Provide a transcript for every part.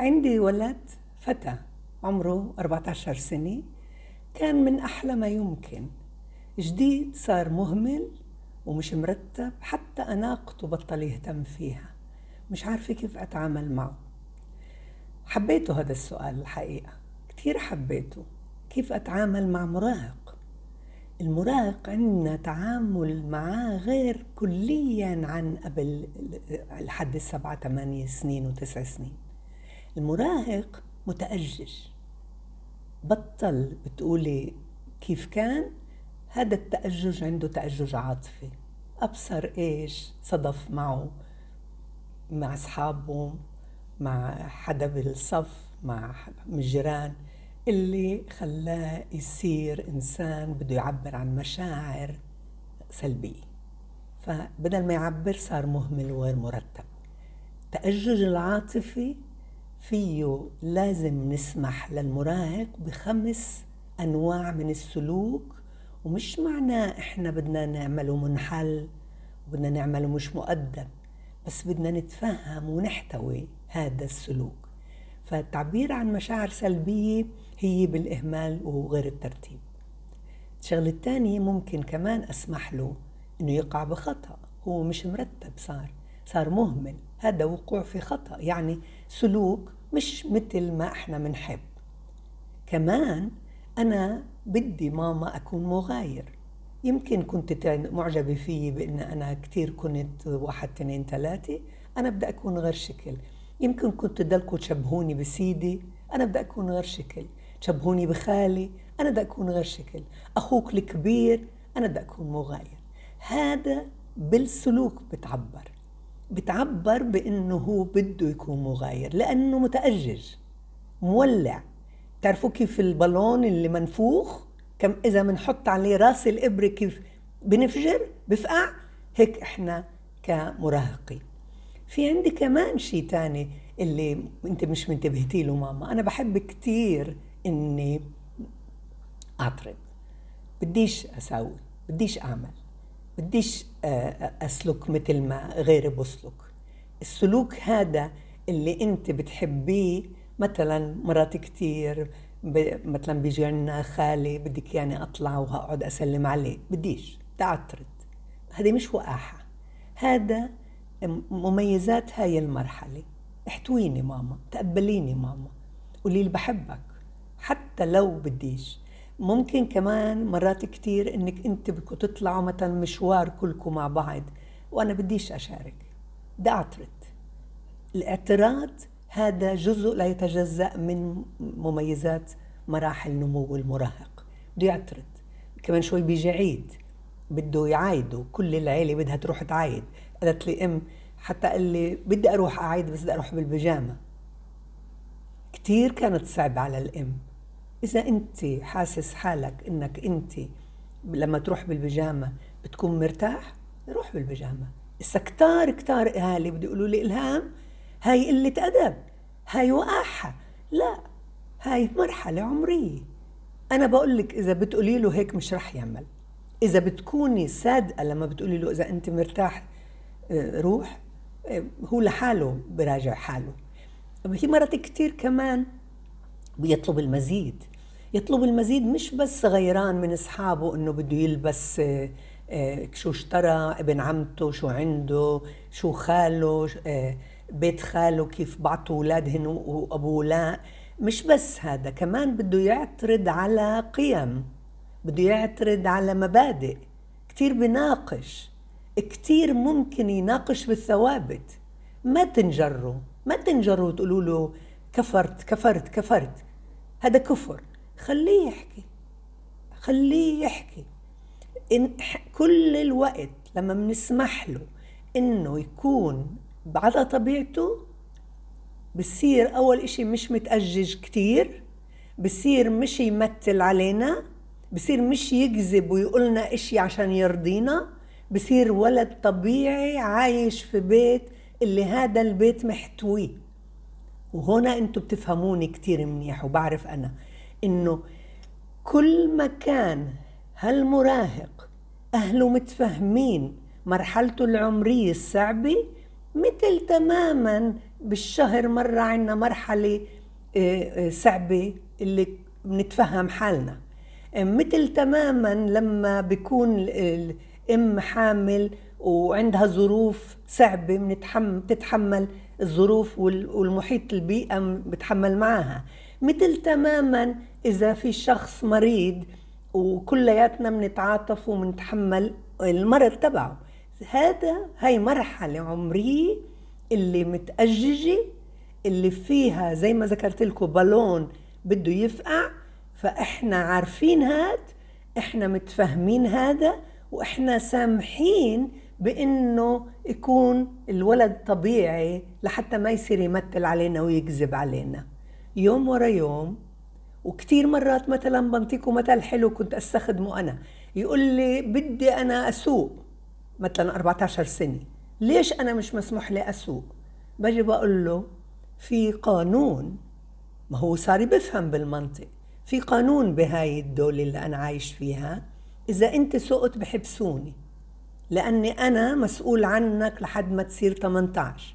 عندي ولد فتى عمره 14 سنة كان من أحلى ما يمكن. جديد صار مهمل ومش مرتب حتى أناقته بطل يهتم فيها. مش عارفة كيف أتعامل معه. حبيته هذا السؤال الحقيقة. كثير حبيته. كيف أتعامل مع مراهق؟ المراهق عندنا تعامل معاه غير كليا عن قبل لحد السبعة ثمانية سنين وتسع سنين. المراهق متأجج بطل بتقولي كيف كان هذا التأجج عنده تأجج عاطفي. أبصر إيش صدف معه مع أصحابه مع حدا بالصف مع الجيران. اللي خلاه يصير إنسان بده يعبر عن مشاعر سلبية. فبدل ما يعبر صار مهمل وغير مرتب. التأجج العاطفي فيه لازم نسمح للمراهق بخمس أنواع من السلوك ومش معناه إحنا بدنا نعمله منحل وبدنا نعمله مش مؤدب بس بدنا نتفهم ونحتوي هذا السلوك. فالتعبير عن مشاعر سلبية هي بالإهمال وغير الترتيب. الشغلة الثانية ممكن كمان أسمح له إنه يقع بخطأ هو مش مرتب صار. صار مهمل. هذا وقوع في خطأ. يعني سلوك مش مثل ما إحنا بنحب كمان أنا بدي ماما أكون مغاير. يمكن كنت معجبة فيي بأن أنا كتير كنت واحد اثنين ثلاثة. أنا بدي أكون غير شكل. يمكن كنت تضلكوا تشبهوني بسيدي. أنا بدي أكون غير شكل. تشبهوني بخالي. أنا بدي أكون غير شكل. أخوك الكبير. أنا بدي أكون مغاير. هذا بالسلوك بتعبر. بتعبر بأنه هو بده يكون مغاير لأنه متأجج مولع. تعرفوا كيف البالون اللي منفوخ؟ كم إذا بنحط عليه رأس الإبرة كيف بنفجر؟ بفقع؟ هيك إحنا كمراهقين. في عندي كمان شيء تاني اللي أنت مش منتبهتي له ماما. أنا بحب كتير إني اعترض بديش أساوي بديش أعمل. بديش أسلك مثل ما غيري بسلك السلوك هذا اللي أنت بتحبيه مثلا مرات كتير مثلا بيجي عنا خالي بدك يعني أطلع وهقعد أسلم عليه. بديش بدي اعترض هذه مش وقاحة. هذا مميزات هاي المرحلة. احتويني ماما تقبليني ماما. قولي لي بحبك. حتى لو بديش. ممكن كمان مرات كتير إنك أنت بدكم تطلعوا مثلا مشوار كلكم مع بعض وأنا بديش أشارك. بدي اعترض الاعتراض هذا جزء لا يتجزأ من مميزات مراحل نمو المراهق. بده يعترض كمان شوي بيجي عيد. بده يعايدوا. كل العيلة بدها تروح تعايد. قالت لي أم حتى قال لي بدي أروح اعيد بس بدي أروح بالبيجامة. كثير كانت صعبة على الأم. إذا أنت حاسس حالك إنك أنت لما تروح بالبيجامة بتكون مرتاح روح بالبيجامة. هسه كتار كتار أهالي بده يقولوا لي إلهام هاي قلة أدب هاي وقاحة. لا هاي مرحلة عمرية. أنا بقول لك إذا بتقولي له هيك مش رح يعمل. إذا بتكوني صادقة لما بتقولي له إذا أنت مرتاح روح. هو لحاله براجع حاله. في مرات كتير كمان بيطلب المزيد. يطلب المزيد مش بس غيران من أصحابه إنه بده يلبس شو اشترى ابن عمته شو عنده شو خاله بيت خاله كيف بعطوا اولادهن وأبوه لا. مش بس هذا كمان بده يعترض على قيم بده يعترض على مبادئ كتير بناقش كتير ممكن يناقش بالثوابت. ما تنجروا ما تنجروا وتقولوا له كفرت كفرت كفرت. هذا كفر. خليه يحكي. خليه يحكي. إن كل الوقت لما بنسمح له إنه يكون على طبيعته بصير أول إشي مش متأجج كتير بصير مش يمثل علينا بصير مش يكذب ويقولنا إشي عشان يرضينا بصير ولد طبيعي عايش في بيت اللي هذا البيت محتويه. وهنا أنتم بتفهموني كتير منيح وبعرف أنا إنه كل ما كان هالمراهق أهله متفهمين مرحلته العمرية الصعبة مثل تماما بالشهر مرة عنا مرحلة آه، آه، صعبة اللي بنتفهم حالنا. مثل تماما لما بيكون الأم حامل وعندها ظروف صعبة بتتحمل الظروف والمحيط البيئة بتحمل معها مثل تماما إذا في شخص مريض وكلياتنا بنتعاطف وبنتحمل المرض تبعه. هذا هاي مرحلة عمرية اللي متأججة اللي فيها زي ما ذكرت لكم بالون بده يفقع فإحنا عارفين هاد إحنا متفاهمين هذا وإحنا سامحين بإنه يكون الولد طبيعي لحتى ما يصير يمثل علينا ويكذب علينا. يوم ورا يوم وكثير مرات مثلا بنطيكم مثل حلو كنت أستخدمه أنا. يقول لي بدي أنا أسوق مثلا 14 سنة. ليش أنا مش مسموح لي أسوق؟ بجي بقول له في قانون. ما هو صار بفهم بالمنطق. في قانون بهاي الدولة اللي أنا عايش فيها. إذا أنت سقط بحبسوني. لأني أنا مسؤول عنك لحد ما تصير 18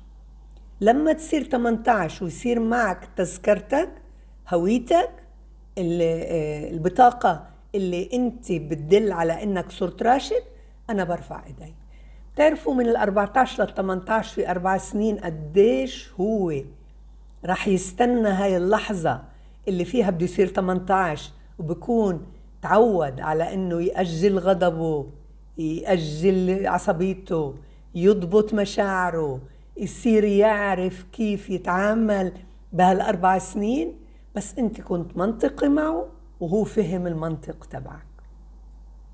لما تصير 18 ويصير معك تذكرتك هويتك اللي البطاقة اللي أنت بتدل على أنك صرت راشد أنا برفع إيدي. بتعرفوا من ال 14 لل 18 في أربع سنين قديش هو راح يستنى هاي اللحظة اللي فيها بده يصير 18 وبكون تعود على إنه يأجل غضبه؟ يأجل عصبيته يضبط مشاعره يصير يعرف كيف يتعامل بهالأربع سنين. بس أنت كنت منطقي معه وهو فهم المنطق تبعك.